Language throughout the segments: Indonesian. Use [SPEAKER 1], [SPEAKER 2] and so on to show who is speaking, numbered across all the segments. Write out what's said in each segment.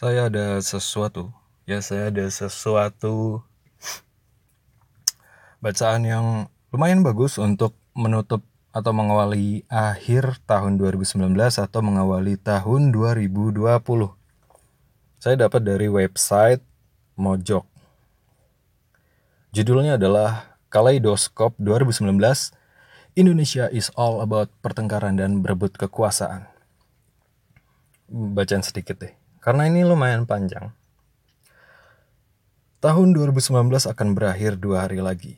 [SPEAKER 1] saya ada sesuatu. Ya saya ada sesuatu bacaan yang lumayan bagus untuk menutup atau mengawali akhir tahun 2019 atau mengawali tahun 2020 saya dapat dari website Mojok. Judulnya adalah Kaleidoskop 2019 Indonesia is all about pertengkaran dan berebut kekuasaan. Bacaan sedikit deh karena ini lumayan panjang. Tahun 2019 akan berakhir dua hari lagi.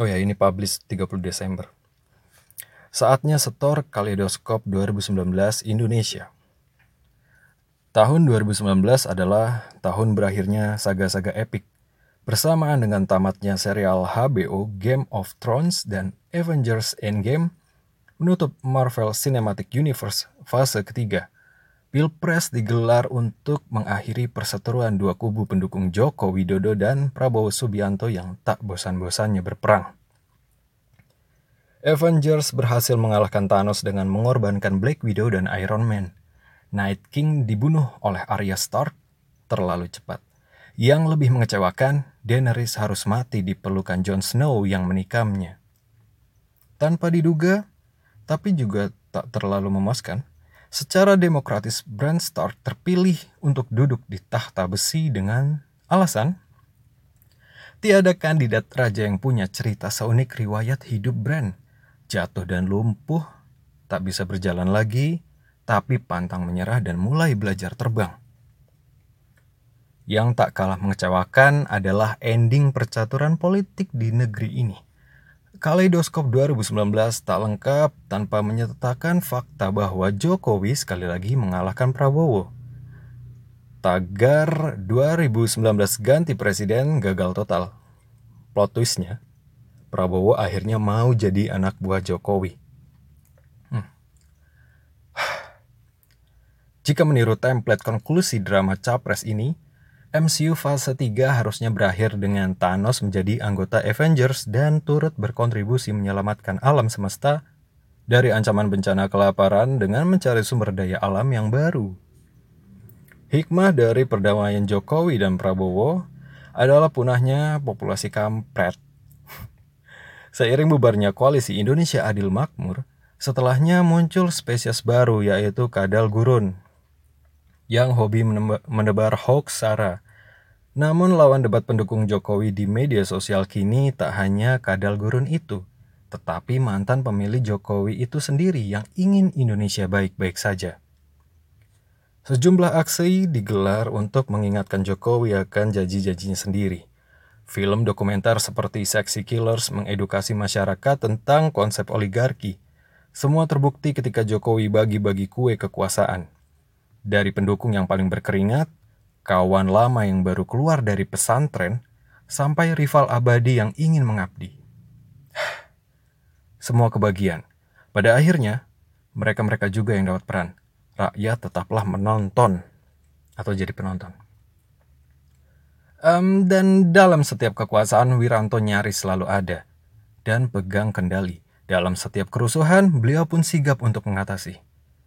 [SPEAKER 1] Oh ya, ini publish 30 Desember. Saatnya setor Kaleidoskop 2019 Indonesia. Tahun 2019 adalah tahun berakhirnya saga-saga epic bersamaan dengan tamatnya serial HBO Game of Thrones dan Avengers Endgame menutup Marvel Cinematic Universe fase ketiga Pilpres digelar untuk mengakhiri perseteruan dua kubu pendukung Joko Widodo dan Prabowo Subianto yang tak bosan-bosannya berperang. Avengers berhasil mengalahkan Thanos dengan mengorbankan Black Widow dan Iron Man. Night King dibunuh oleh Arya Stark terlalu cepat. Yang lebih mengecewakan, Daenerys harus mati di pelukan Jon Snow yang menikamnya. Tanpa diduga, tapi juga tak terlalu memuaskan, Secara demokratis, Bran Stark terpilih untuk duduk di tahta besi dengan alasan tiada kandidat raja yang punya cerita seunik riwayat hidup Bran. Jatuh dan lumpuh, tak bisa berjalan lagi, tapi pantang menyerah dan mulai belajar terbang. Yang tak kalah mengecewakan adalah ending percaturan politik di negeri ini. Kaleidoskop 2019 tak lengkap tanpa menyertakan fakta bahwa Jokowi sekali lagi mengalahkan Prabowo. Tagar 2019 ganti presiden gagal total. Plot twistnya, Prabowo akhirnya mau jadi anak buah Jokowi. Hmm. Jika meniru template konklusi drama Capres ini, MCU fase 3 harusnya berakhir dengan Thanos menjadi anggota Avengers dan turut berkontribusi menyelamatkan alam semesta dari ancaman bencana kelaparan dengan mencari sumber daya alam yang baru. Hikmah dari perdamaian Jokowi dan Prabowo adalah punahnya populasi kampret. Seiring bubarnya koalisi Indonesia Adil Makmur, setelahnya muncul spesies baru yaitu kadal gurun yang hobi menebar hoax sara. Namun lawan debat pendukung Jokowi di media sosial kini tak hanya kadal gurun itu, tetapi mantan pemilih Jokowi itu sendiri yang ingin Indonesia baik-baik saja. Sejumlah aksi digelar untuk mengingatkan Jokowi akan janji-janjinya sendiri. Film dokumenter seperti Sexy Killers mengedukasi masyarakat tentang konsep oligarki. Semua terbukti ketika Jokowi bagi-bagi kue kekuasaan. Dari pendukung yang paling berkeringat, kawan lama yang baru keluar dari pesantren, sampai rival abadi yang ingin mengabdi. Semua kebagian. Pada akhirnya, mereka-mereka juga yang dapat peran. Rakyat tetaplah menonton atau jadi penonton. Um, dan dalam setiap kekuasaan, Wiranto nyaris selalu ada dan pegang kendali. Dalam setiap kerusuhan, beliau pun sigap untuk mengatasi.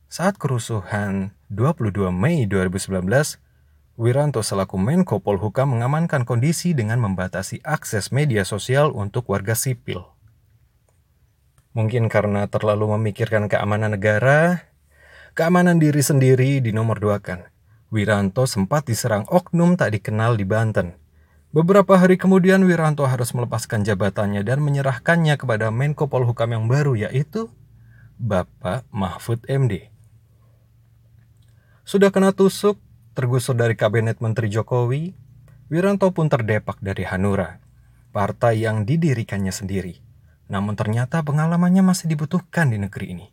[SPEAKER 1] Saat kerusuhan 22 Mei 2019, Wiranto selaku Menko Polhukam mengamankan kondisi dengan membatasi akses media sosial untuk warga sipil. Mungkin karena terlalu memikirkan keamanan negara, keamanan diri sendiri di nomor dua kan. Wiranto sempat diserang oknum tak dikenal di Banten. Beberapa hari kemudian Wiranto harus melepaskan jabatannya dan menyerahkannya kepada Menko Polhukam yang baru yaitu Bapak Mahfud MD. Sudah kena tusuk, tergusur dari kabinet Menteri Jokowi, Wiranto pun terdepak dari Hanura, partai yang didirikannya sendiri. Namun ternyata pengalamannya masih dibutuhkan di negeri ini.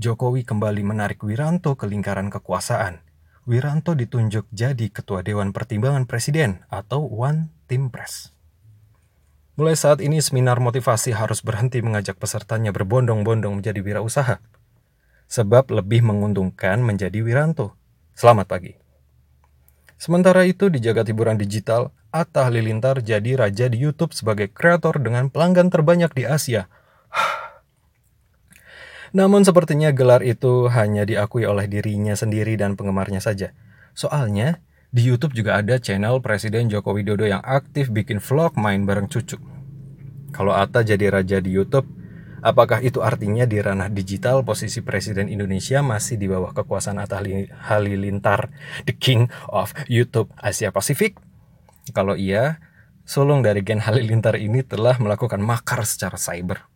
[SPEAKER 1] Jokowi kembali menarik Wiranto ke lingkaran kekuasaan. Wiranto ditunjuk jadi Ketua Dewan Pertimbangan Presiden atau One Team Press. Mulai saat ini seminar motivasi harus berhenti mengajak pesertanya berbondong-bondong menjadi wirausaha. Sebab lebih menguntungkan menjadi Wiranto Selamat pagi. Sementara itu di jagat hiburan digital, Atta Halilintar jadi raja di YouTube sebagai kreator dengan pelanggan terbanyak di Asia. Namun sepertinya gelar itu hanya diakui oleh dirinya sendiri dan penggemarnya saja. Soalnya, di YouTube juga ada channel Presiden Joko Widodo yang aktif bikin vlog main bareng cucu. Kalau Atta jadi raja di YouTube, apakah itu artinya di ranah digital posisi Presiden Indonesia masih di bawah kekuasaan Atta Halilintar, the King of YouTube Asia Pasifik? Kalau iya, sulung dari Gen Halilintar ini telah melakukan makar secara cyber.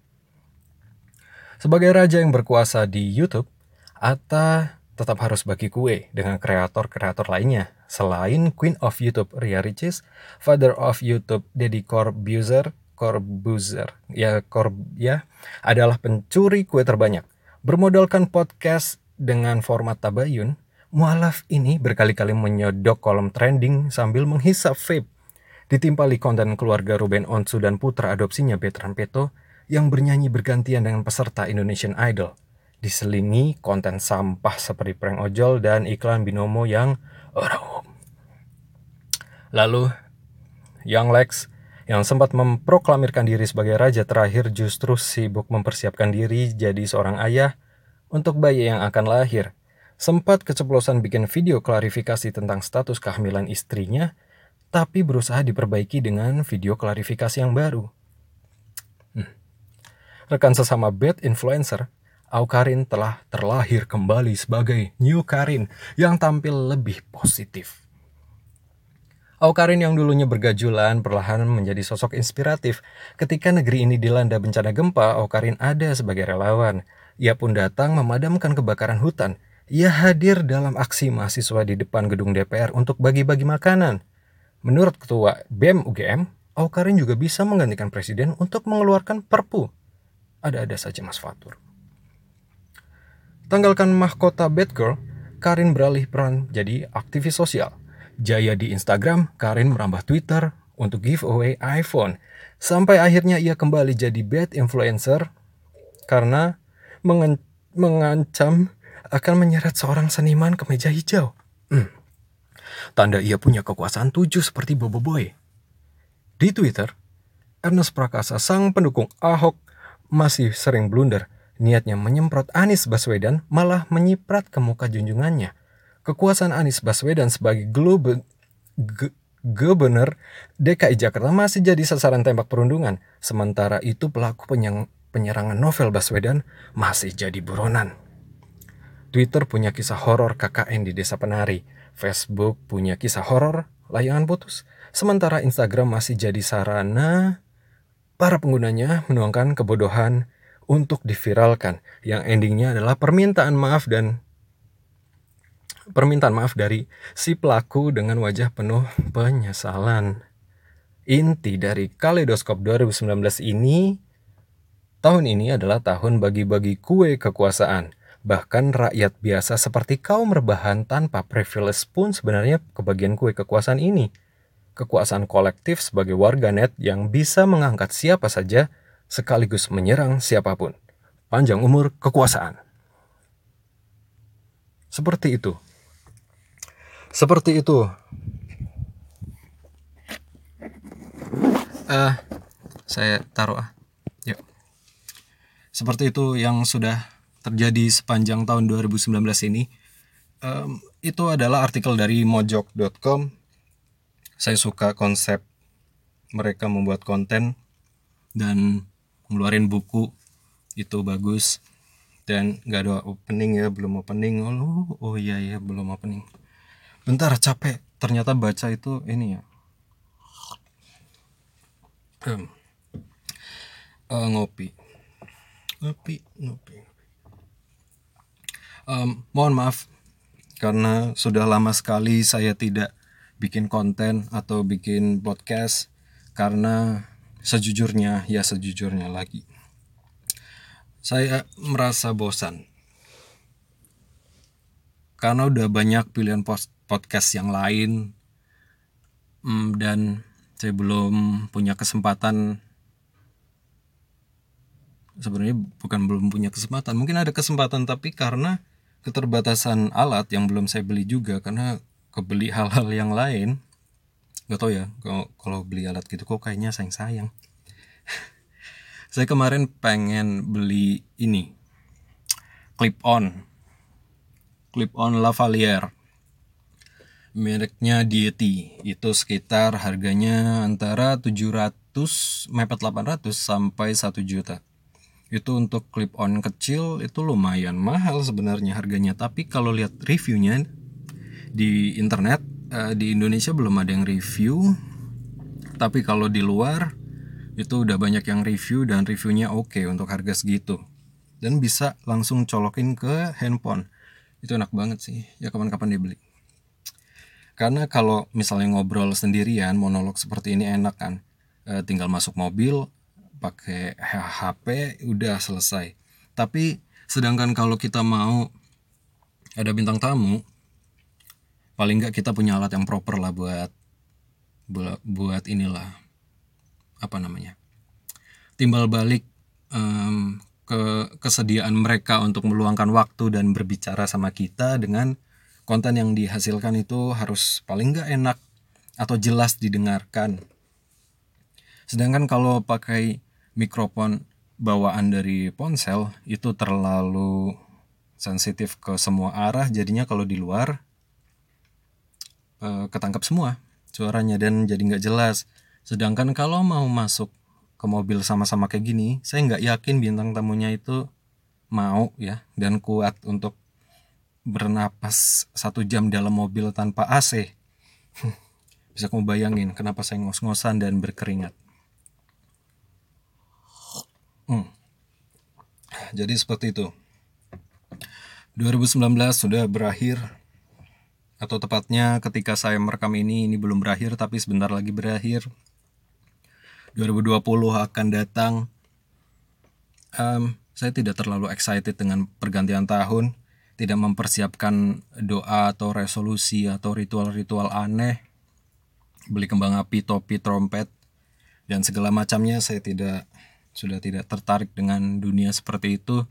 [SPEAKER 1] Sebagai raja yang berkuasa di YouTube, Atta tetap harus bagi kue dengan kreator-kreator lainnya. Selain Queen of YouTube Ria Ricis, Father of YouTube Deddy Corbuzier, Corbuzier, ya Corb ya adalah pencuri kue terbanyak. Bermodalkan podcast dengan format tabayun, mualaf ini berkali-kali menyodok kolom trending sambil menghisap vape. Ditimpali konten keluarga Ruben Onsu dan putra adopsinya Betran Peto yang bernyanyi bergantian dengan peserta Indonesian Idol diselingi konten sampah seperti prank ojol dan iklan binomo yang orang Lalu, Young Lex yang sempat memproklamirkan diri sebagai raja terakhir justru sibuk mempersiapkan diri jadi seorang ayah untuk bayi yang akan lahir. Sempat keceplosan bikin video klarifikasi tentang status kehamilan istrinya, tapi berusaha diperbaiki dengan video klarifikasi yang baru. Hmm. Rekan sesama bad influencer Aukarin telah terlahir kembali sebagai New Karin yang tampil lebih positif. Aukarin yang dulunya bergajulan perlahan menjadi sosok inspiratif. Ketika negeri ini dilanda bencana gempa, Aukarin ada sebagai relawan. Ia pun datang memadamkan kebakaran hutan. Ia hadir dalam aksi mahasiswa di depan gedung DPR untuk bagi-bagi makanan. Menurut Ketua BEM UGM, Aukarin juga bisa menggantikan presiden untuk mengeluarkan perpu. Ada-ada saja Mas Fatur. Tanggalkan mahkota Batgirl, Karin beralih peran jadi aktivis sosial. Jaya di Instagram, Karin merambah Twitter untuk giveaway iPhone. Sampai akhirnya ia kembali jadi bad influencer karena mengan mengancam akan menyeret seorang seniman ke meja hijau. Hmm. Tanda ia punya kekuasaan tujuh seperti Bobo Boy. Di Twitter, Ernest Prakasa, sang pendukung Ahok, masih sering blunder Niatnya menyemprot Anies Baswedan malah menyiprat ke muka junjungannya. Kekuasaan Anies Baswedan sebagai globe, gubernur DKI Jakarta masih jadi sasaran tembak perundungan. Sementara itu pelaku penyang, penyerangan novel Baswedan masih jadi buronan. Twitter punya kisah horor KKN di Desa Penari. Facebook punya kisah horor layangan putus. Sementara Instagram masih jadi sarana para penggunanya menuangkan kebodohan, untuk diviralkan yang endingnya adalah permintaan maaf dan permintaan maaf dari si pelaku dengan wajah penuh penyesalan. Inti dari Kaleidoskop 2019 ini tahun ini adalah tahun bagi-bagi kue kekuasaan. Bahkan rakyat biasa seperti kaum rebahan tanpa privilege pun sebenarnya kebagian kue kekuasaan ini. Kekuasaan kolektif sebagai warganet yang bisa mengangkat siapa saja sekaligus menyerang siapa pun. Panjang umur kekuasaan. Seperti itu. Seperti itu. Uh, saya taruh ah. Yuk. Seperti itu yang sudah terjadi sepanjang tahun 2019 ini. Um, itu adalah artikel dari mojok.com. Saya suka konsep mereka membuat konten dan ngeluarin buku itu bagus dan nggak ada opening ya belum opening oh oh iya iya belum opening bentar capek. Ternyata baca itu ini ya. Um, uh, ngopi. Ngopi ngopi um, mohon maaf. Karena sudah lama sekali saya tidak bikin konten atau bikin podcast. Karena sejujurnya ya sejujurnya lagi. Saya merasa bosan. Karena udah banyak pilihan podcast yang lain. Hmm, dan saya belum punya kesempatan. Sebenarnya bukan belum punya kesempatan mungkin ada kesempatan tapi karena keterbatasan alat yang belum saya beli juga karena kebeli hal-hal yang lain. Gak tau ya kalau kalau beli alat gitu kok kayaknya sayang sayang saya kemarin pengen beli ini clip on. Clip on lavalier mereknya Dieti. Itu sekitar harganya antara 700 mepet 800 sampai 1 juta. Itu untuk clip on kecil itu lumayan mahal sebenarnya harganya. Tapi kalau lihat reviewnya di internet uh, di Indonesia belum ada yang review. Tapi kalau di luar itu udah banyak yang review dan reviewnya oke okay untuk harga segitu. Dan bisa langsung colokin ke handphone. Itu enak banget sih. Ya kapan-kapan dibeli karena kalau misalnya ngobrol sendirian monolog seperti ini enak kan. E, tinggal masuk mobil pakai HP udah selesai. Tapi sedangkan kalau kita mau ada bintang tamu paling nggak kita punya alat yang proper lah buat buat, inilah apa namanya timbal balik um, ke kesediaan mereka untuk meluangkan waktu dan berbicara sama kita dengan konten yang dihasilkan itu harus paling nggak enak atau jelas didengarkan. Sedangkan kalau pakai mikrofon bawaan dari ponsel itu terlalu sensitif ke semua arah jadinya kalau di luar eh, ketangkap semua suaranya dan jadi nggak jelas. Sedangkan kalau mau masuk ke mobil sama-sama kayak gini, saya nggak yakin bintang tamunya itu mau ya dan kuat untuk bernapas satu jam dalam mobil tanpa AC. Bisa kamu bayangin kenapa saya ngos-ngosan dan berkeringat. Hmm. Jadi seperti itu. 2019 sudah berakhir atau tepatnya ketika saya merekam ini ini belum berakhir tapi sebentar lagi berakhir. 2020 akan datang. Um, saya tidak terlalu excited dengan pergantian tahun tidak mempersiapkan doa atau resolusi atau ritual-ritual aneh, beli kembang api, topi, trompet, dan segala macamnya saya tidak sudah tidak tertarik dengan dunia seperti itu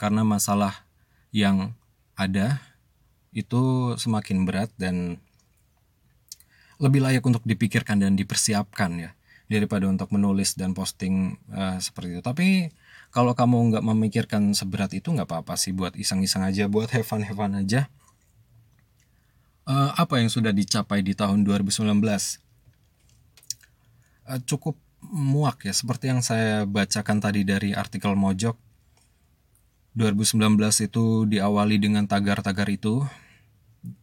[SPEAKER 1] karena masalah yang ada itu semakin berat dan lebih layak untuk dipikirkan dan dipersiapkan ya daripada untuk menulis dan posting uh, seperti itu. Tapi kalau kamu nggak memikirkan seberat itu nggak apa-apa sih buat iseng-iseng aja buat have fun have fun aja. Uh, apa yang sudah dicapai di tahun 2019 uh, eh, cukup muak ya seperti yang saya bacakan tadi dari artikel Mojok. 2019 itu diawali dengan tagar-tagar itu.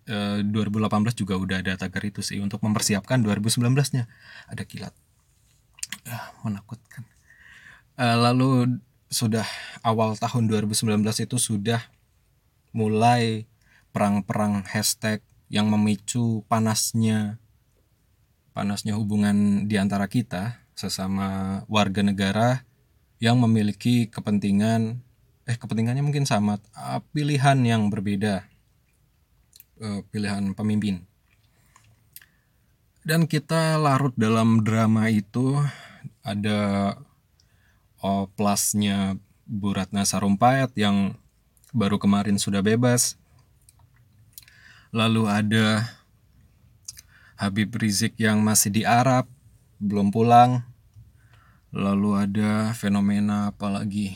[SPEAKER 1] Uh, eh, 2018 juga udah ada tagar itu sih untuk mempersiapkan 2019-nya ada kilat. Uh, menakutkan. Lalu sudah awal tahun 2019 itu sudah mulai perang-perang hashtag yang memicu panasnya panasnya hubungan di antara kita sesama warga negara yang memiliki kepentingan eh kepentingannya mungkin sama ah, pilihan yang berbeda eh, pilihan pemimpin. Dan kita larut dalam drama itu ada oplasnya Bu Ratna Sarumpayat yang baru kemarin sudah bebas. Lalu ada Habib Rizik yang masih di Arab, belum pulang. Lalu ada fenomena apa lagi?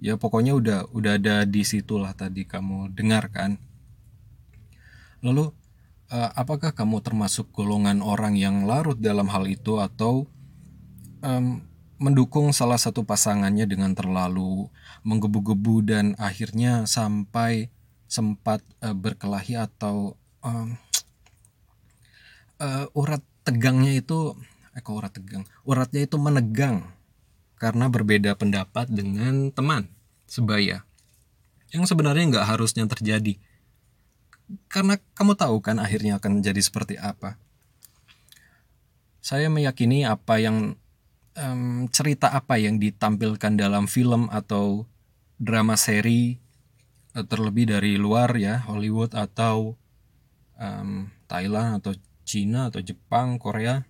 [SPEAKER 1] Ya pokoknya udah udah ada di situlah tadi kamu dengarkan. Lalu uh, apakah kamu termasuk golongan orang yang larut dalam hal itu atau um, mendukung salah satu pasangannya dengan terlalu menggebu-gebu dan akhirnya sampai sempat uh, berkelahi atau um, uh, urat tegangnya itu eh kok urat tegang? Uratnya itu menegang karena berbeda pendapat dengan teman sebaya. Yang sebenarnya nggak harusnya terjadi. Karena kamu tahu kan akhirnya akan jadi seperti apa. Saya meyakini apa yang um, cerita apa yang ditampilkan dalam film atau drama seri uh, terlebih dari luar ya Hollywood atau um, Thailand atau Cina atau Jepang Korea?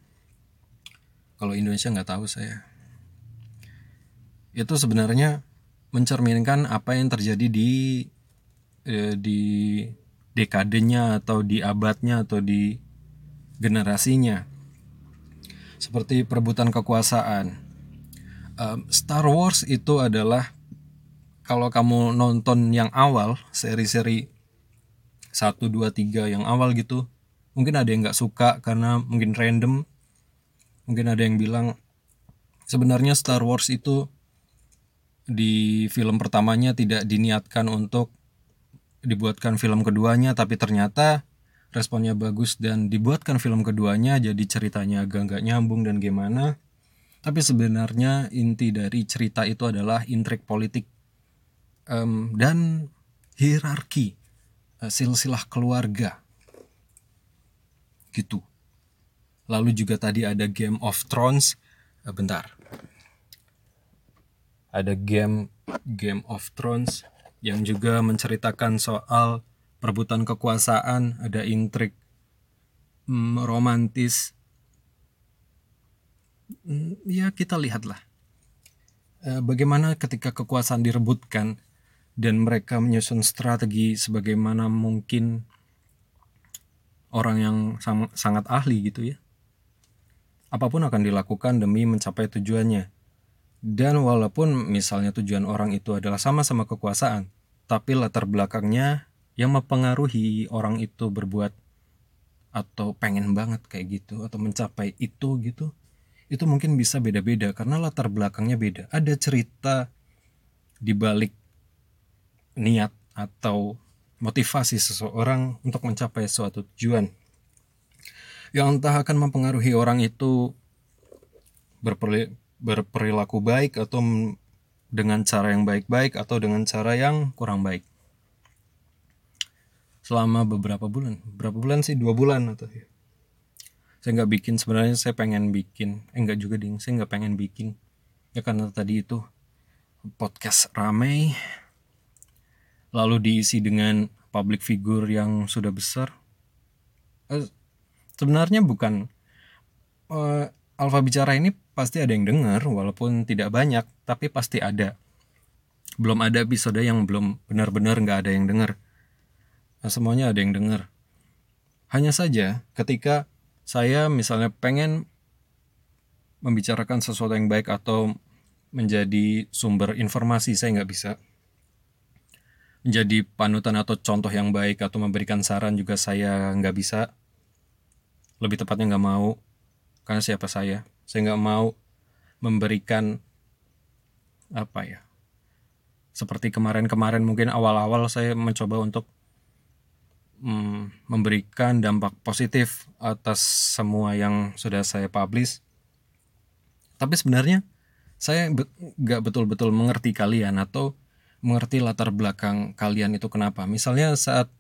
[SPEAKER 1] Kalau Indonesia nggak tahu saya. Itu sebenarnya mencerminkan apa yang terjadi di eh, di dekadenya atau di abadnya atau di generasinya seperti perebutan kekuasaan. Um, Star Wars itu adalah kalau kamu nonton yang awal, seri-seri 1, 2, 3 yang awal gitu, mungkin ada yang nggak suka karena mungkin random mungkin ada yang bilang sebenarnya Star Wars itu di film pertamanya tidak diniatkan untuk dibuatkan film keduanya tapi ternyata responnya bagus dan dibuatkan film keduanya jadi ceritanya agak nggak nyambung dan gimana. Tapi sebenarnya inti dari cerita itu adalah intrik politik um, dan hierarki uh, silsilah keluarga. Gitu. Lalu juga tadi ada Game of Thrones. Uh, bentar. Ada game Game of Thrones yang juga menceritakan soal perebutan kekuasaan, ada intrik hmm, romantis. Hmm, ya kita lihatlah e, bagaimana ketika kekuasaan direbutkan dan mereka menyusun strategi sebagaimana mungkin orang yang sang, sangat ahli gitu ya. Apa pun akan dilakukan demi mencapai tujuannya dan walaupun misalnya tujuan orang itu adalah sama-sama kekuasaan, tapi latar belakangnya yang mempengaruhi orang itu berbuat atau pengen banget kayak gitu atau mencapai itu gitu, itu mungkin bisa beda-beda karena latar belakangnya beda. Ada cerita di balik niat atau motivasi seseorang untuk mencapai suatu tujuan yang entah akan mempengaruhi orang itu berperilaku baik atau dengan cara yang baik-baik atau dengan cara yang kurang baik selama beberapa bulan. Berapa bulan sih? Dua bulan atau ya? Saya nggak bikin. Sebenarnya saya pengen bikin. Eh nggak juga ding. Saya nggak pengen bikin. Ya karena tadi itu podcast ramai. Lalu diisi dengan public figure yang sudah besar. Eh, sebenarnya bukan. Uh, Alfa bicara ini pasti ada yang dengar walaupun tidak banyak tapi pasti ada. Belum ada episode yang belum benar-benar nggak ada yang dengar nah, semuanya ada yang dengar. Hanya saja ketika saya misalnya pengen membicarakan sesuatu yang baik atau menjadi sumber informasi saya nggak bisa. Menjadi panutan atau contoh yang baik atau memberikan saran juga saya nggak bisa. Lebih tepatnya nggak mau karena siapa saya? Saya nggak mau memberikan apa ya seperti kemarin-kemarin mungkin awal-awal saya mencoba untuk mm, memberikan dampak positif atas semua yang sudah saya publish. Tapi sebenarnya saya nggak betul-betul mengerti kalian atau mengerti latar belakang kalian itu kenapa. Misalnya saat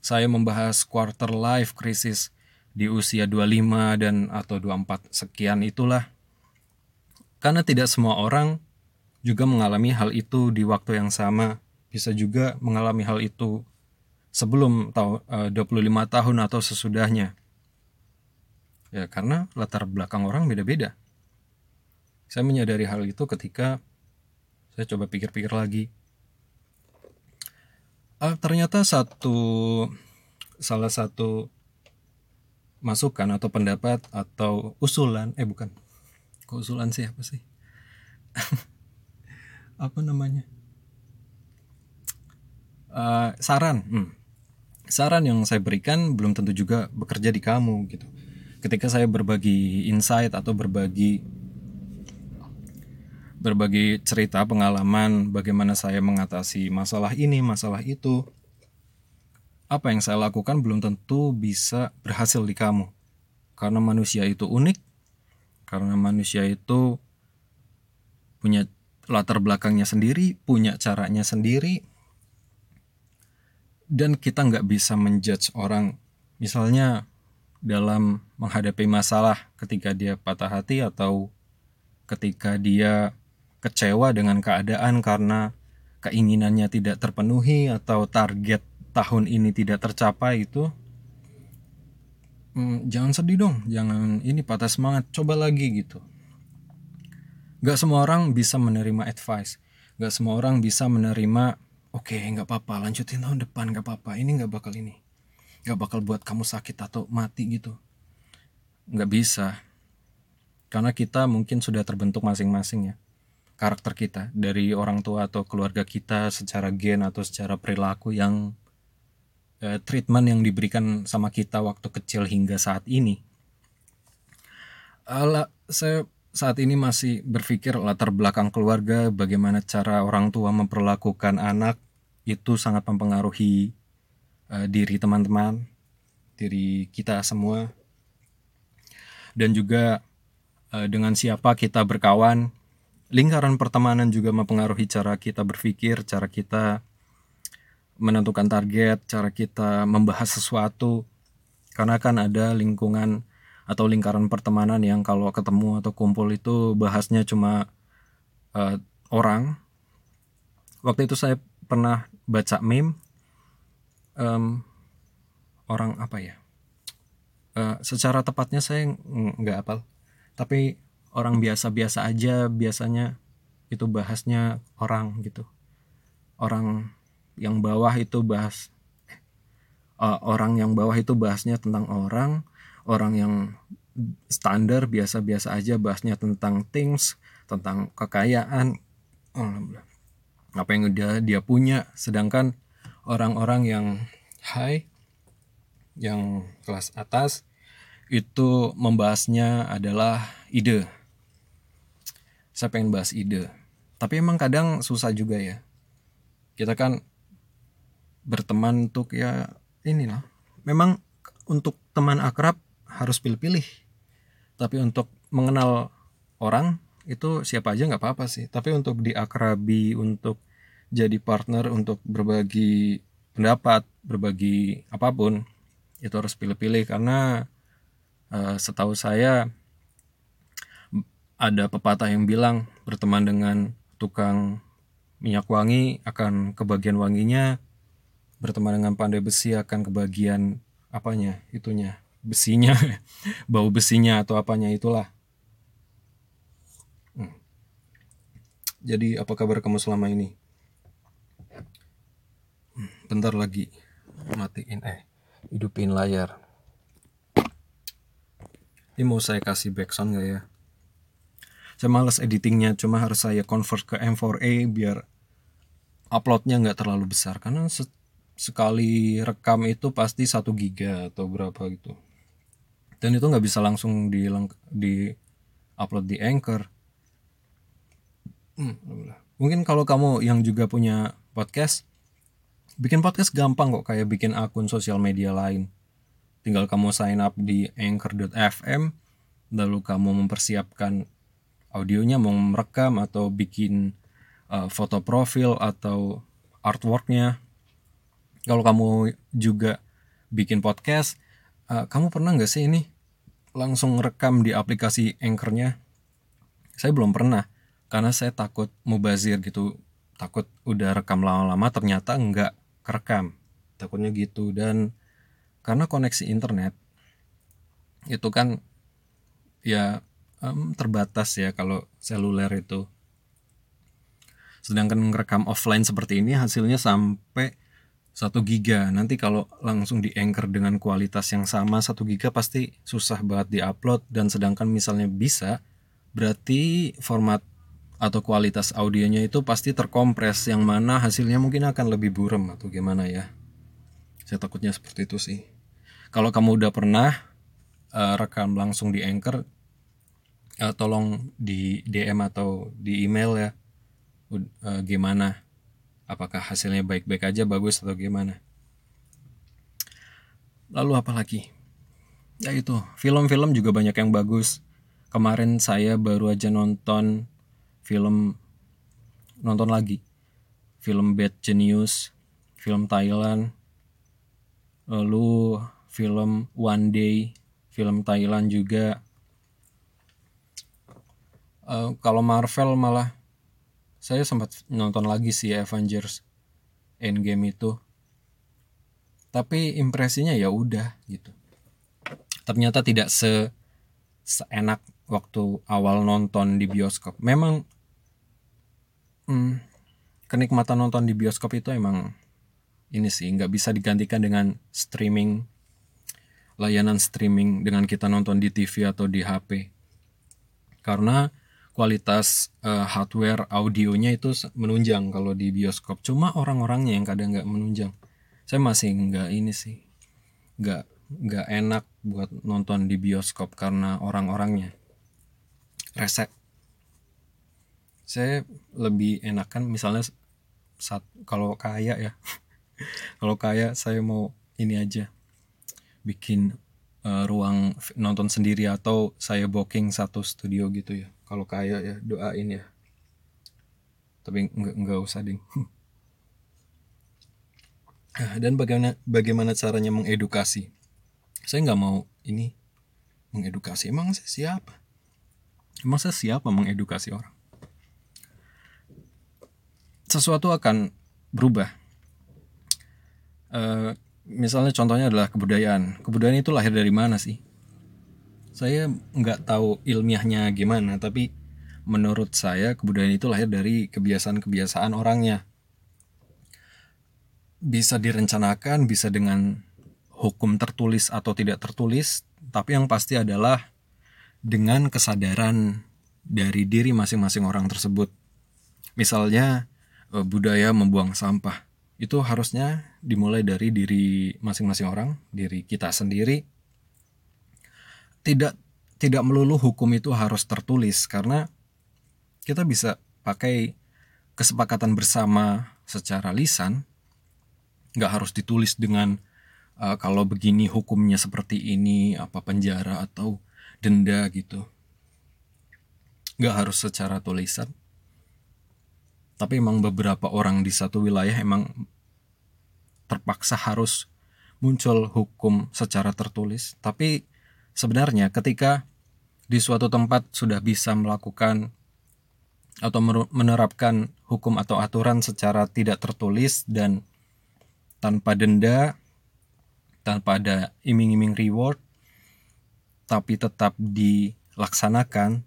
[SPEAKER 1] saya membahas quarter life crisis di usia 25 dan atau 24 sekian itulah. Karena tidak semua orang juga mengalami hal itu di waktu yang sama, bisa juga mengalami hal itu sebelum tahun eh, 25 tahun atau sesudahnya. Ya, karena latar belakang orang beda-beda. Saya menyadari hal itu ketika saya coba pikir-pikir lagi. Uh, ternyata satu salah satu masukan atau pendapat atau usulan eh bukan kok usulan sih apa sih apa namanya uh, saran hmm. Saran yang saya berikan belum tentu juga bekerja di kamu gitu ketika saya berbagi insight atau berbagi berbagi cerita pengalaman bagaimana saya mengatasi masalah ini masalah itu apa yang saya lakukan belum tentu bisa berhasil di kamu. Karena manusia itu unik, karena manusia itu punya latar belakangnya sendiri, punya caranya sendiri, dan kita nggak bisa menjudge orang. Misalnya dalam menghadapi masalah ketika dia patah hati atau ketika dia kecewa dengan keadaan karena keinginannya tidak terpenuhi atau target tahun ini tidak tercapai itu hmm, jangan sedih dong jangan ini patah semangat coba lagi gitu Gak semua orang bisa menerima advice Gak semua orang bisa menerima oke okay, nggak apa-apa. Lanjutin tahun depan nggak apa-apa. Ini nggak bakal ini. Nggak bakal buat kamu sakit atau mati gitu. Nggak bisa. Karena kita mungkin sudah terbentuk masing-masing ya. Karakter kita dari orang tua atau keluarga kita secara gen atau secara perilaku yang uh, treatment yang diberikan sama kita waktu kecil hingga saat ini. Ala, saya saat ini masih berpikir latar belakang keluarga, bagaimana cara orang tua memperlakukan anak itu sangat mempengaruhi uh, diri teman-teman, diri kita semua, dan juga uh, dengan siapa kita berkawan. Lingkaran pertemanan juga mempengaruhi cara kita berpikir, cara kita menentukan target, cara kita membahas sesuatu. Karena kan ada lingkungan atau lingkaran pertemanan yang kalau ketemu atau kumpul itu bahasnya cuma uh, orang. Waktu itu saya pernah baca meme um, orang apa ya? Uh, secara tepatnya saya nggak apal tapi orang biasa-biasa aja biasanya itu bahasnya orang gitu. Orang yang bawah itu bahas uh, orang yang bawah itu bahasnya tentang orang. Orang yang standar biasa-biasa aja bahasnya tentang things tentang kekayaan. Oh, apa yang udah dia punya. Sedangkan orang-orang yang high yang kelas atas itu membahasnya adalah ide. Saya pengen bahas ide. Tapi emang kadang susah juga ya. Kita kan berteman untuk ya ini lah memang untuk teman akrab harus pilih-pilih. Tapi untuk mengenal orang itu siapa aja nggak apa-apa sih. Tapi untuk diakrabi untuk jadi partner untuk berbagi pendapat berbagi apa pun itu harus pilih-pilih karena uh, setahu saya ada pepatah yang bilang berteman dengan tukang minyak wangi akan kebagian wanginya berteman dengan pandai besi akan kebagian apanya itunya besinya bau besinya atau apanya itulah Jadi apa kabar kamu selama ini? Bentar lagi. Matiin eh hidupin layar. Ini mau saya kasih backsound gak ya? Saya males editingnya, cuma harus saya convert ke M4A biar uploadnya nggak terlalu besar. Karena se sekali rekam itu pasti satu giga atau berapa gitu. Dan itu nggak bisa langsung di di upload di Anchor. Hmm, mungkin kalau kamu yang juga punya podcast, bikin podcast gampang kok kayak bikin akun sosial media lain. Tinggal kamu sign up di anchor.fm, lalu kamu mempersiapkan audionya mau merekam atau bikin uh, foto profil atau artworknya. Kalau kamu juga bikin podcast, uh, kamu pernah nggak sih ini langsung rekam di aplikasi Anchornya? Saya belum pernah karena saya takut mubazir gitu takut udah rekam lama-lama ternyata nggak kerekam. Takutnya gitu. Dan karena koneksi internet itu kan ya um, terbatas ya kalau seluler itu. Sedangkan ngerekam offline seperti ini hasilnya sampai 1 giga. Nanti kalau langsung di anchor dengan kualitas yang sama 1 giga pasti susah banget diupload. Dan sedangkan misalnya bisa berarti format atau kualitas audionya itu pasti terkompres yang mana hasilnya mungkin akan lebih burem atau gimana ya. Saya takutnya seperti itu sih. Kalau kamu udah pernah uh, rekam langsung di anchor uh, tolong di DM atau di email ya. Uh, gimana? Apakah hasilnya baik-baik aja bagus atau gimana? Lalu apa lagi? Ya itu film-film juga banyak yang bagus. Kemarin saya baru aja nonton film nonton lagi. Film Bad Genius film Thailand lalu film One Day film Thailand juga. Uh, kalau Marvel malah saya sempat nonton lagi sih Avengers Endgame itu. Tapi impresinya ya udah gitu. Ternyata tidak se seenak waktu awal nonton di bioskop. Memang hmm, kenikmatan nonton di bioskop itu emang ini sih nggak bisa digantikan dengan streaming layanan streaming dengan kita nonton di TV atau di HP karena kualitas uh, hardware audionya itu menunjang kalau di bioskop. Cuma orang-orangnya yang kadang nggak menunjang. Saya masih nggak ini sih nggak nggak enak buat nonton di bioskop karena orang-orangnya. Resek saya lebih enakan misalnya saat kalau kaya ya. Kalau kaya saya mau ini aja bikin uh, ruang nonton sendiri atau saya booking satu studio gitu ya. Kalau kaya ya doain ya. Tapi nggak nggak usah ding. Dan bagaimana bagaimana caranya mengedukasi? Saya nggak mau ini mengedukasi. Emang saya siapa? Emang saya siapa mengedukasi orang sesuatu akan berubah. Uh, misalnya contohnya adalah kebudayaan. Kebudayaan itu lahir dari mana sih? Saya nggak tahu ilmiahnya gimana tapi menurut saya kebudayaan itu lahir dari kebiasaan-kebiasaan orangnya. Bisa direncanakan bisa dengan hukum tertulis atau tidak tertulis, tapi yang pasti adalah dengan kesadaran dari diri masing-masing orang tersebut. Misalnya budaya membuang sampah. Itu harusnya dimulai dari diri masing-masing orang, diri kita sendiri. Tidak tidak melulu hukum itu harus tertulis karena kita bisa pakai kesepakatan bersama secara lisan nggak harus ditulis dengan uh, kalau begini hukumnya seperti ini apa penjara atau denda gitu nggak harus secara tulisan tapi emang beberapa orang di satu wilayah emang terpaksa harus muncul hukum secara tertulis. Tapi sebenarnya ketika di suatu tempat sudah bisa melakukan atau menerapkan hukum atau aturan secara tidak tertulis dan tanpa denda tanpa ada iming-iming reward tapi tetap dilaksanakan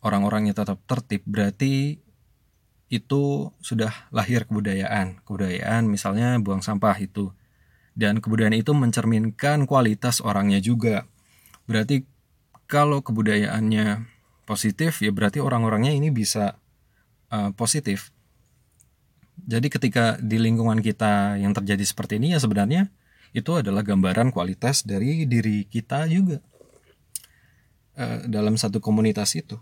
[SPEAKER 1] orang-orangnya tetap tertib berarti itu sudah lahir kebudayaan. Kebudayaan misalnya buang sampah itu. Dan kebudayaan itu mencerminkan kualitas orangnya juga. Berarti kalau kebudayaannya positif ya berarti orang-orangnya ini bisa uh, positif. Jadi ketika di lingkungan kita yang terjadi seperti ini ya sebenarnya itu adalah gambaran kualitas dari diri kita juga uh, dalam satu komunitas itu.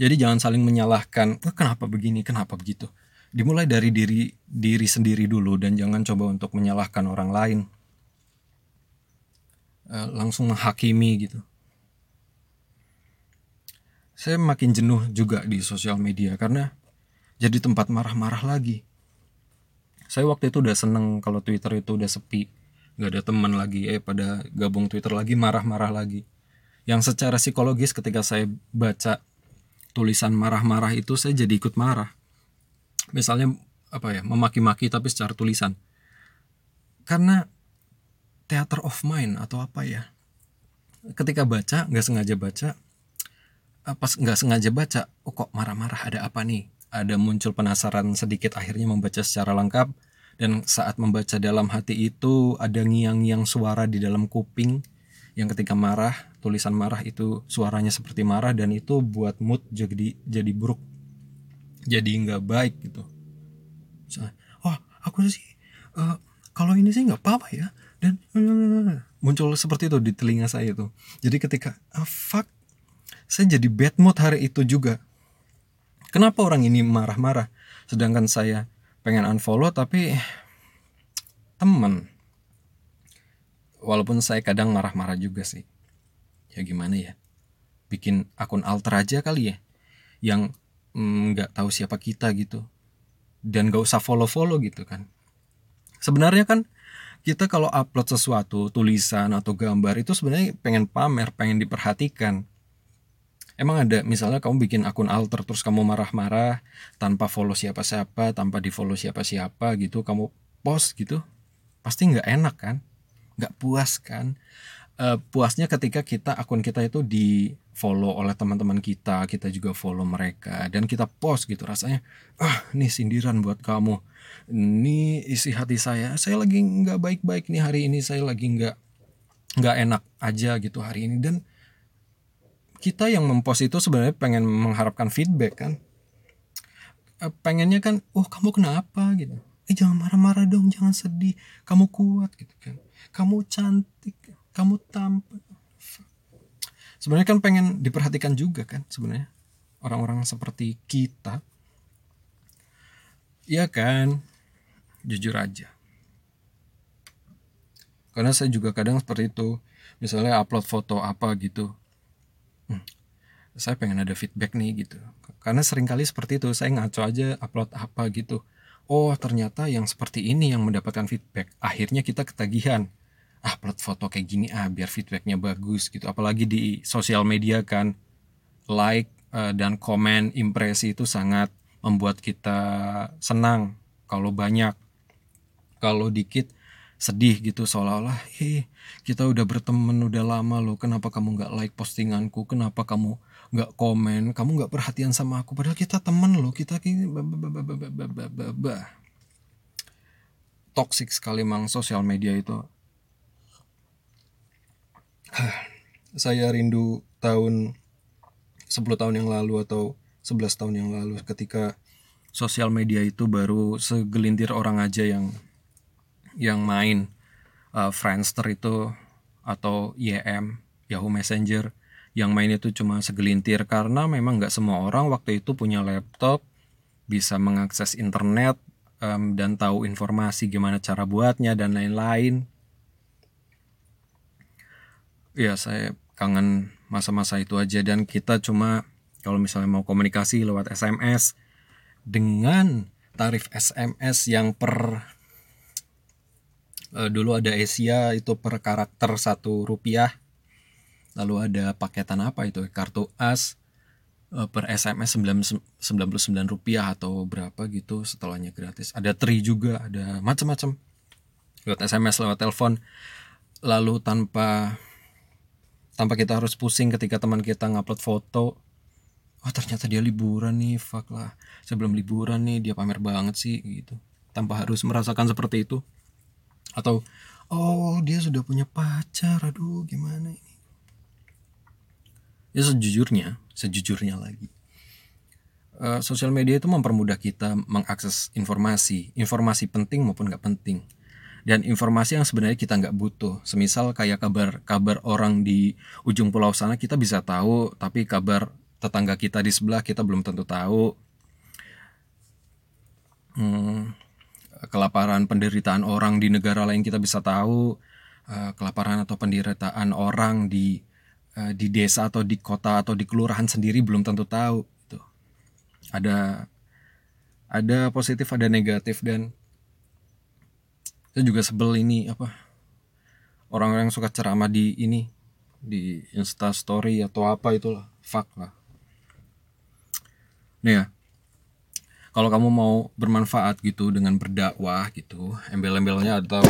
[SPEAKER 1] Jadi jangan saling menyalahkan, oh, kenapa begini, kenapa begitu. Dimulai dari diri diri sendiri dulu dan jangan coba untuk menyalahkan orang lain. Uh, langsung menghakimi gitu. Saya makin jenuh juga di sosial media karena jadi tempat marah-marah lagi saya waktu itu udah seneng kalau Twitter itu udah sepi nggak ada teman lagi eh pada gabung Twitter lagi marah-marah lagi yang secara psikologis ketika saya baca tulisan marah-marah itu saya jadi ikut marah. Misalnya apa ya memaki-maki tapi secara tulisan. Karena theater of mind atau apa ya ketika baca nggak sengaja baca pas nggak sengaja baca oh kok marah-marah ada apa nih? Ada muncul penasaran sedikit akhirnya membaca secara lengkap. Dan saat membaca dalam hati itu ada ngiang-ngiang suara di dalam kuping yang ketika marah tulisan marah itu suaranya seperti marah dan itu buat mood jadi jadi buruk. Jadi nggak baik gitu. Misalnya, oh aku sih uh, kalau ini sih nggak apa-apa ya. Dan muncul seperti itu di telinga saya itu. Jadi ketika uh, fuck saya jadi bad mood hari itu juga. Kenapa orang ini marah-marah? Sedangkan saya pengen unfollow tapi temen. Walaupun saya kadang marah-marah juga sih. Ya gimana ya? Bikin akun alter aja kali ya. Yang mm, nggak mm, tahu siapa kita gitu. Dan gak usah follow-follow gitu kan. Sebenarnya kan kita kalau upload sesuatu, tulisan atau gambar itu sebenarnya pengen pamer, pengen diperhatikan emang ada misalnya kamu bikin akun alter terus kamu marah-marah tanpa follow siapa-siapa tanpa di follow siapa-siapa gitu kamu post gitu pasti nggak enak kan nggak puas kan. Uh, puasnya ketika kita akun kita itu di follow oleh teman-teman kita kita juga follow mereka dan kita post gitu. Rasanya ah nih sindiran buat kamu. Ini isi hati saya. Saya lagi nggak baik-baik nih hari ini. Saya lagi nggak nggak enak aja gitu hari ini. Dan kita yang mempost itu sebenarnya pengen mengharapkan feedback kan. Eh, pengennya kan oh kamu kenapa? gitu. Eh jangan marah-marah dong. Jangan sedih. Kamu kuat. gitu kan kamu cantik kamu tampan. Sebenarnya kan pengen diperhatikan juga kan sebenarnya orang-orang seperti kita. Ya kan? Jujur aja. Karena saya juga kadang seperti itu. Misalnya upload foto apa gitu. Hmm, saya pengen ada feedback nih gitu. Karena sering kali seperti itu saya ngaco aja upload apa gitu oh ternyata yang seperti ini yang mendapatkan feedback. Akhirnya kita ketagihan. Ah upload foto kayak gini ah biar feedbacknya bagus gitu. Apalagi di sosial media kan. Like uh, dan komen impresi itu sangat membuat kita senang. Kalau banyak kalau dikit sedih gitu seolah-olah heh kita udah berteman udah lama loh. Kenapa kamu nggak like postinganku? Kenapa kamu nggak komen kamu nggak perhatian sama aku. Padahal kita temen loh kita kini toxic sekali mang sosial media itu. Saya rindu tahun 10 tahun yang lalu atau 11 tahun yang lalu ketika sosial media itu baru segelintir orang aja yang yang main. Uh, Friendster itu atau YM Yahoo Messenger yang main itu cuma segelintir. Karena memang nggak semua orang waktu itu punya laptop bisa mengakses internet um, dan tahu informasi gimana cara buatnya dan lain-lain. Ya saya kangen masa-masa itu aja. Dan kita cuma kalau misalnya mau komunikasi lewat SMS dengan tarif SMS yang per uh, dulu ada Asia itu per karakter satu rupiah lalu ada paketan apa itu? Kartu as uh, per SMS 99 rupiah atau berapa gitu setelahnya gratis. Ada tri juga ada macam-macam lewat SMS lewat telepon. Lalu tanpa tanpa kita harus pusing ketika teman kita ngupload foto oh ternyata dia liburan nih fuck lah. Sebelum liburan nih dia pamer banget sih gitu. Tanpa harus merasakan seperti itu. Atau oh dia sudah punya pacar aduh gimana ini ya sejujurnya sejujurnya lagi uh, sosial media itu mempermudah kita mengakses informasi informasi penting maupun nggak penting dan informasi yang sebenarnya kita nggak butuh. Semisal kayak kabar kabar orang di ujung pulau sana kita bisa tahu, tapi kabar tetangga kita di sebelah kita belum tentu tahu. Hmm, kelaparan penderitaan orang di negara lain kita bisa tahu. Uh, kelaparan atau penderitaan orang di uh, di desa atau di kota atau di kelurahan sendiri belum tentu tahu. Gitu. Ada ada positif ada negatif dan saya juga sebel ini apa orang-orang yang suka ceramah di ini di Insta Story atau apa itulah fuck lah nih ya kalau kamu mau bermanfaat gitu dengan berdakwah gitu embel-embelnya atau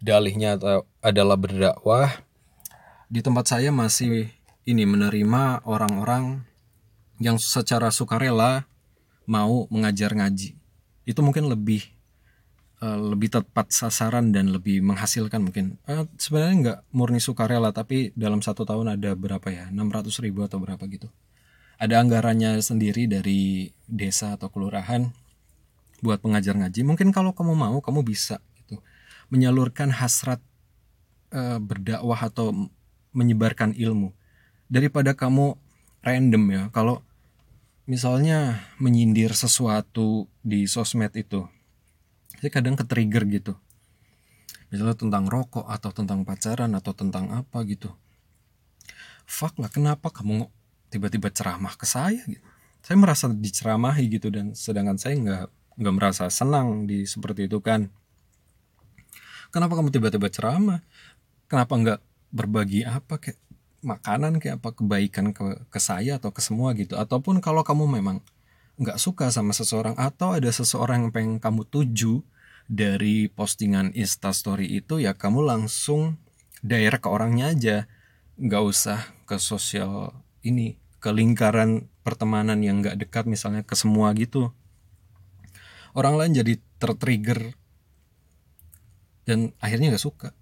[SPEAKER 1] dalihnya atau adalah berdakwah di tempat saya masih ini menerima orang-orang yang secara sukarela mau mengajar ngaji. Itu mungkin lebih Eh, lebih tepat sasaran dan lebih menghasilkan mungkin. Uh, sebenarnya nggak murni sukarela tapi dalam satu tahun ada berapa ya? 600 ribu atau berapa gitu. Ada anggarannya sendiri dari desa atau kelurahan buat pengajar ngaji. Mungkin kalau kamu mau kamu bisa gitu. Menyalurkan hasrat uh, berdakwah atau menyebarkan ilmu. Daripada kamu random ya kalau misalnya menyindir sesuatu di sosmed itu saya kadang ke trigger gitu. Misalnya tentang rokok atau tentang pacaran atau tentang apa gitu. Fuck lah kenapa kamu tiba-tiba ceramah ke saya gitu. Saya merasa diceramahi gitu dan sedangkan saya nggak nggak merasa senang di seperti itu kan. Kenapa kamu tiba-tiba ceramah? Kenapa nggak berbagi apa kayak makanan kayak apa kebaikan ke ke saya atau ke semua gitu. Ataupun kalau kamu memang nggak suka sama seseorang atau ada seseorang yang pengen kamu tuju dari postingan instastory itu ya kamu langsung direct ke orangnya aja. Nggak usah ke sosial ini ke lingkaran pertemanan yang nggak dekat misalnya ke semua gitu. Orang lain jadi tertrigger dan akhirnya nggak suka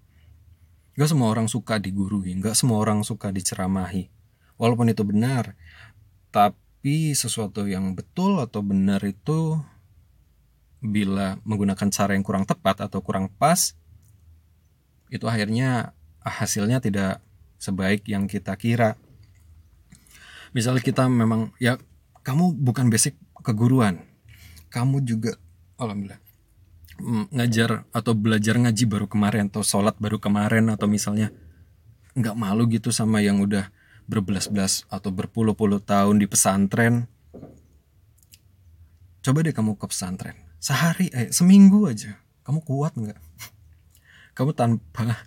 [SPEAKER 1] nggak semua orang suka digurui nggak semua orang suka diceramahi. Walaupun itu benar tapi sesuatu yang betul atau benar itu bila menggunakan cara yang kurang tepat atau kurang pas itu akhirnya hasilnya tidak sebaik yang kita kira. Misalnya kita memang ya kamu bukan basic keguruan. Kamu juga alhamdulillah ngajar atau belajar ngaji baru kemarin atau sholat baru kemarin atau misalnya nggak malu gitu sama yang udah berbelas-belas atau berpuluh-puluh tahun di pesantren. Coba deh kamu ke pesantren sehari eh seminggu aja. Kamu kuat nggak? Kamu tanpa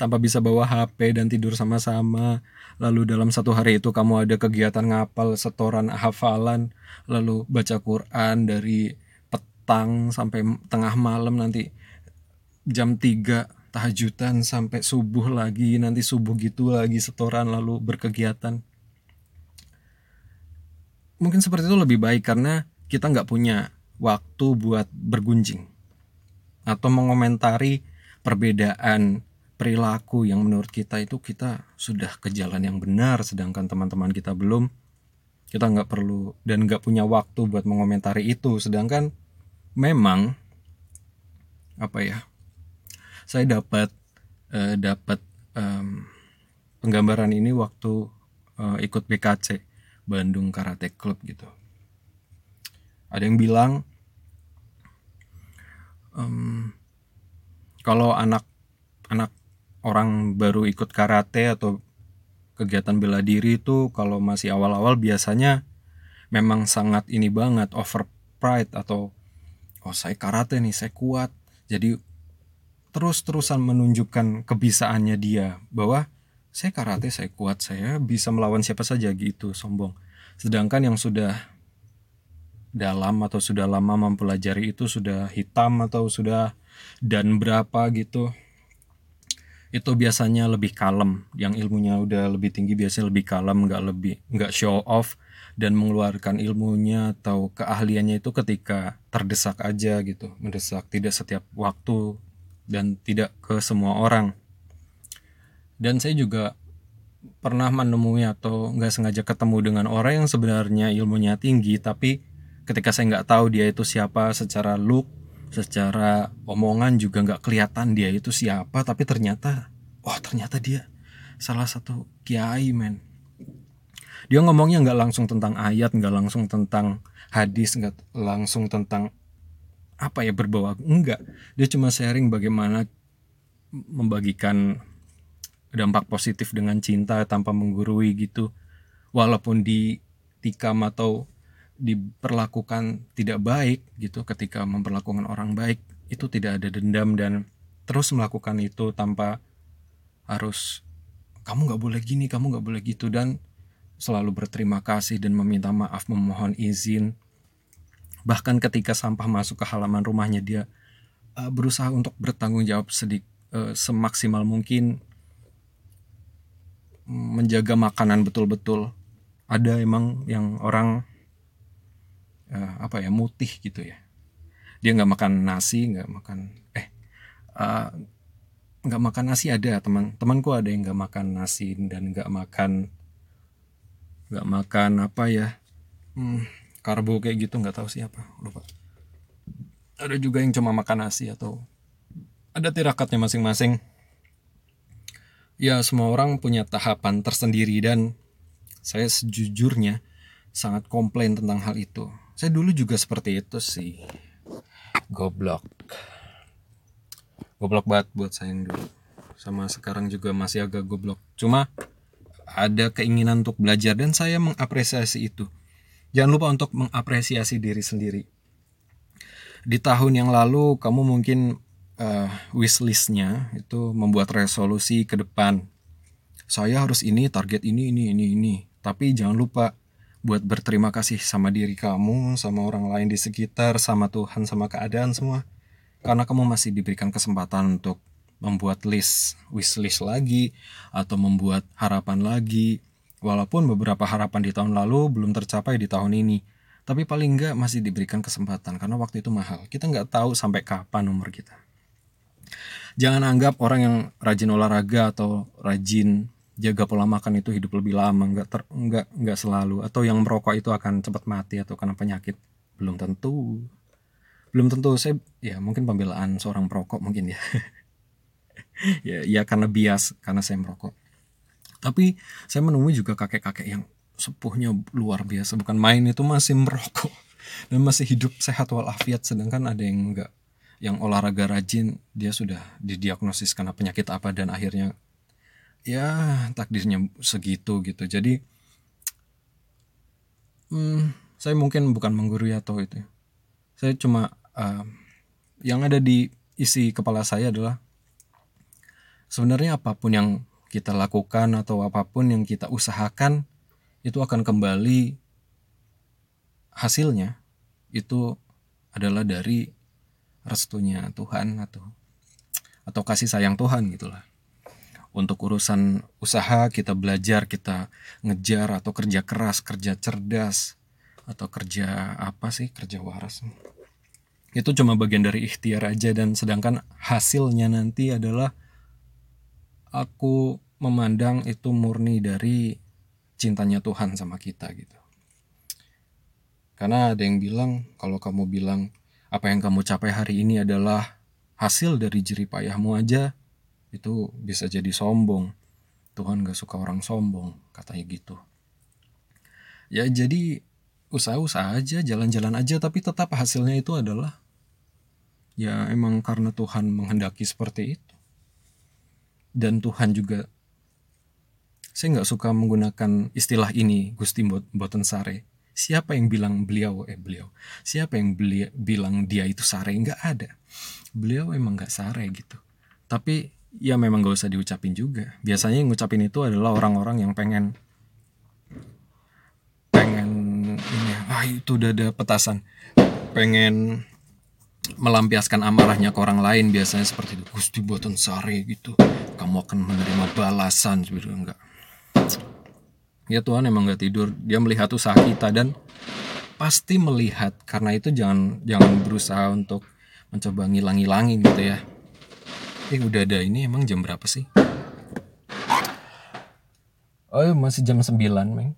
[SPEAKER 1] tanpa bisa bawa HP dan tidur sama-sama. Lalu dalam satu hari itu kamu ada kegiatan ngapal setoran hafalan. Lalu baca Quran dari petang sampai tengah malam nanti jam 3 tahajudan sampai subuh lagi nanti subuh gitu lagi setoran lalu berkegiatan. Mungkin seperti itu lebih baik karena kita nggak punya waktu buat bergunjing atau mengomentari perbedaan perilaku yang menurut kita itu kita sudah ke jalan yang benar sedangkan teman-teman kita belum. Kita nggak perlu dan nggak punya waktu buat mengomentari itu sedangkan memang apa ya saya dapat uh, dapat um, penggambaran ini waktu uh, ikut BKC Bandung Karate Club gitu. Ada yang bilang um, kalau anak anak orang baru ikut karate atau kegiatan bela diri itu kalau masih awal-awal biasanya memang sangat ini banget over pride atau oh saya karate nih saya kuat. Jadi terus-terusan menunjukkan kebisaannya dia bahwa saya karate saya kuat saya bisa melawan siapa saja gitu sombong. Sedangkan yang sudah dalam atau sudah lama mempelajari itu sudah hitam atau sudah dan berapa gitu itu biasanya lebih kalem. Yang ilmunya udah lebih tinggi biasanya lebih kalem nggak lebih nggak show off. Dan mengeluarkan ilmunya atau keahliannya itu ketika terdesak aja gitu. Mendesak tidak setiap waktu dan tidak ke semua orang. Dan saya juga pernah menemui atau nggak sengaja ketemu dengan orang yang sebenarnya ilmunya tinggi tapi ketika saya nggak tahu dia itu siapa secara look secara omongan juga nggak kelihatan dia itu siapa tapi ternyata wah ternyata dia salah satu kiai men. Dia ngomongnya nggak langsung tentang ayat nggak langsung tentang hadis nggak langsung tentang apa ya berbawa enggak dia cuma sharing bagaimana membagikan dampak positif dengan cinta tanpa menggurui gitu. Walaupun di tikam atau diperlakukan tidak baik gitu ketika memperlakukan orang baik itu tidak ada dendam dan terus melakukan itu tanpa harus kamu nggak boleh gini kamu nggak boleh gitu dan selalu berterima kasih dan meminta maaf memohon izin. Bahkan ketika sampah masuk ke halaman rumahnya dia uh, berusaha untuk bertanggung jawab sedik uh, semaksimal mungkin menjaga makanan betul-betul. Ada emang yang orang apa ya mutih gitu ya. Dia nggak makan nasi nggak makan eh uh, nggak makan nasi ada teman temanku ada yang nggak makan nasi dan nggak makan nggak makan apa ya hmm, karbo kayak gitu nggak tahu siapa lupa. Ada juga yang cuma makan nasi atau ada tirakatnya masing-masing. Ya semua orang punya tahapan tersendiri dan saya sejujurnya sangat komplain tentang hal itu saya dulu juga seperti itu sih. Goblok. Goblok banget buat saya yang dulu. Sama sekarang juga masih agak goblok. Cuma ada keinginan untuk belajar dan saya mengapresiasi itu. Jangan lupa untuk mengapresiasi diri sendiri. Di tahun yang lalu kamu mungkin uh, wishlistnya itu membuat resolusi ke depan. Saya harus ini, target ini, ini, ini, ini. Tapi jangan lupa buat berterima kasih sama diri kamu, sama orang lain di sekitar, sama Tuhan, sama keadaan semua. Karena kamu masih diberikan kesempatan untuk membuat list, wish list lagi, atau membuat harapan lagi. Walaupun beberapa harapan di tahun lalu belum tercapai di tahun ini. Tapi paling enggak masih diberikan kesempatan karena waktu itu mahal. Kita nggak tahu sampai kapan umur kita. Jangan anggap orang yang rajin olahraga atau rajin jaga pola makan itu hidup lebih lama nggak ter nggak nggak selalu atau yang merokok itu akan cepat mati atau karena penyakit? Belum tentu. Belum tentu. Saya ya mungkin pembelaan seorang perokok mungkin ya. Ya ya karena bias karena saya merokok. Tapi saya menemui juga kakek-kakek yang sepuhnya luar biasa. Bukan main itu masih merokok. Dan masih hidup sehat walafiat sedangkan ada yang enggak yang olahraga rajin dia sudah didiagnosis karena penyakit apa dan akhirnya ya takdirnya segitu gitu jadi hmm, saya mungkin bukan menggurui atau itu saya cuma uh, yang ada di isi kepala saya adalah sebenarnya apa pun yang kita lakukan atau apa pun yang kita usahakan itu akan kembali hasilnya itu adalah dari restunya Tuhan atau atau kasih sayang Tuhan gitulah. Untuk urusan usaha kita belajar, kita ngejar atau kerja keras, kerja cerdas atau kerja apa sih? Kerja waras. Itu cuma bagian dari ikhtiar aja dan sedangkan hasilnya nanti adalah aku memandang itu murni dari cintanya Tuhan sama kita gitu. Karena ada yang bilang kalau kamu bilang apa yang kamu capai hari ini adalah hasil dari jeripayahmu aja, itu bisa jadi sombong. Tuhan gak suka orang sombong, katanya gitu. Ya jadi usaha-usaha aja, jalan-jalan aja, tapi tetap hasilnya itu adalah ya emang karena Tuhan menghendaki seperti itu. Dan Tuhan juga saya nggak suka menggunakan istilah ini Gusti Boten Sare Siapa yang bilang beliau eh beliau? Siapa yang beli, bilang dia itu sare? Nggak ada. Beliau emang nggak sare gitu. Tapi ya memang gak usah diucapin juga. Biasanya yang ngucapin itu adalah orang-orang yang pengen pengen ini ah itu udah ada petasan. Pengen melampiaskan amarahnya ke orang lain biasanya seperti itu. Gusti buatan sare gitu. Kamu akan menerima balasan sebenarnya enggak ya Tuhan emang gak tidur dia melihat usaha kita dan pasti melihat karena itu jangan jangan berusaha untuk mencoba ngilang-ngilangin gitu ya eh udah ada ini emang jam berapa sih? Oh iya, masih jam 9 meng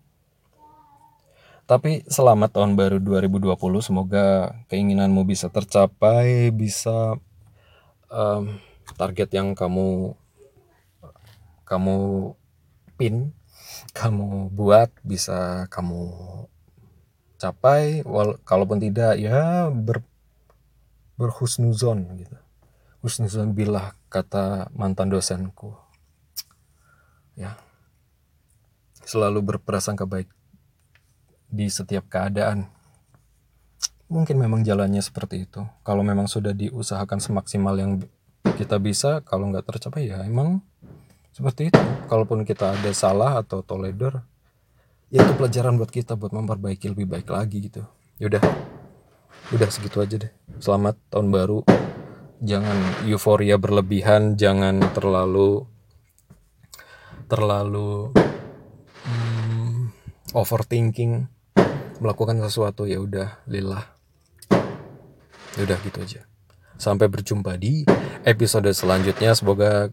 [SPEAKER 1] tapi selamat tahun baru 2020 semoga keinginanmu bisa tercapai bisa um, target yang kamu kamu pin kamu buat bisa kamu capai. Wal kalaupun tidak ya ber berhusnuzon gitu. Husnuzon bila kata mantan dosenku. Ya. Selalu berprasangka baik di setiap keadaan. Mungkin memang jalannya seperti itu. Kalau memang sudah diusahakan semaksimal yang kita bisa kalau nggak tercapai ya emang seperti itu. Kalaupun kita ada salah atau toledor ya itu pelajaran buat kita buat memperbaiki lebih baik lagi gitu. Yaudah udah segitu aja deh. Selamat tahun baru jangan euforia berlebihan jangan terlalu terlalu hmm, overthinking melakukan sesuatu ya udah lillah ya udah gitu aja. Sampai berjumpa di episode selanjutnya. Semoga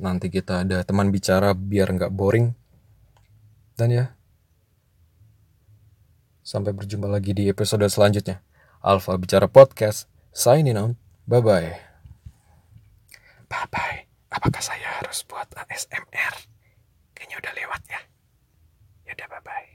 [SPEAKER 1] nanti kita ada teman bicara biar nggak boring. Dan ya sampai berjumpa lagi di episode selanjutnya. Alpha Bicara Podcast signing out bye bye bye bye apakah saya harus buat ASMR kayaknya udah lewat ya. Yaudah bye bye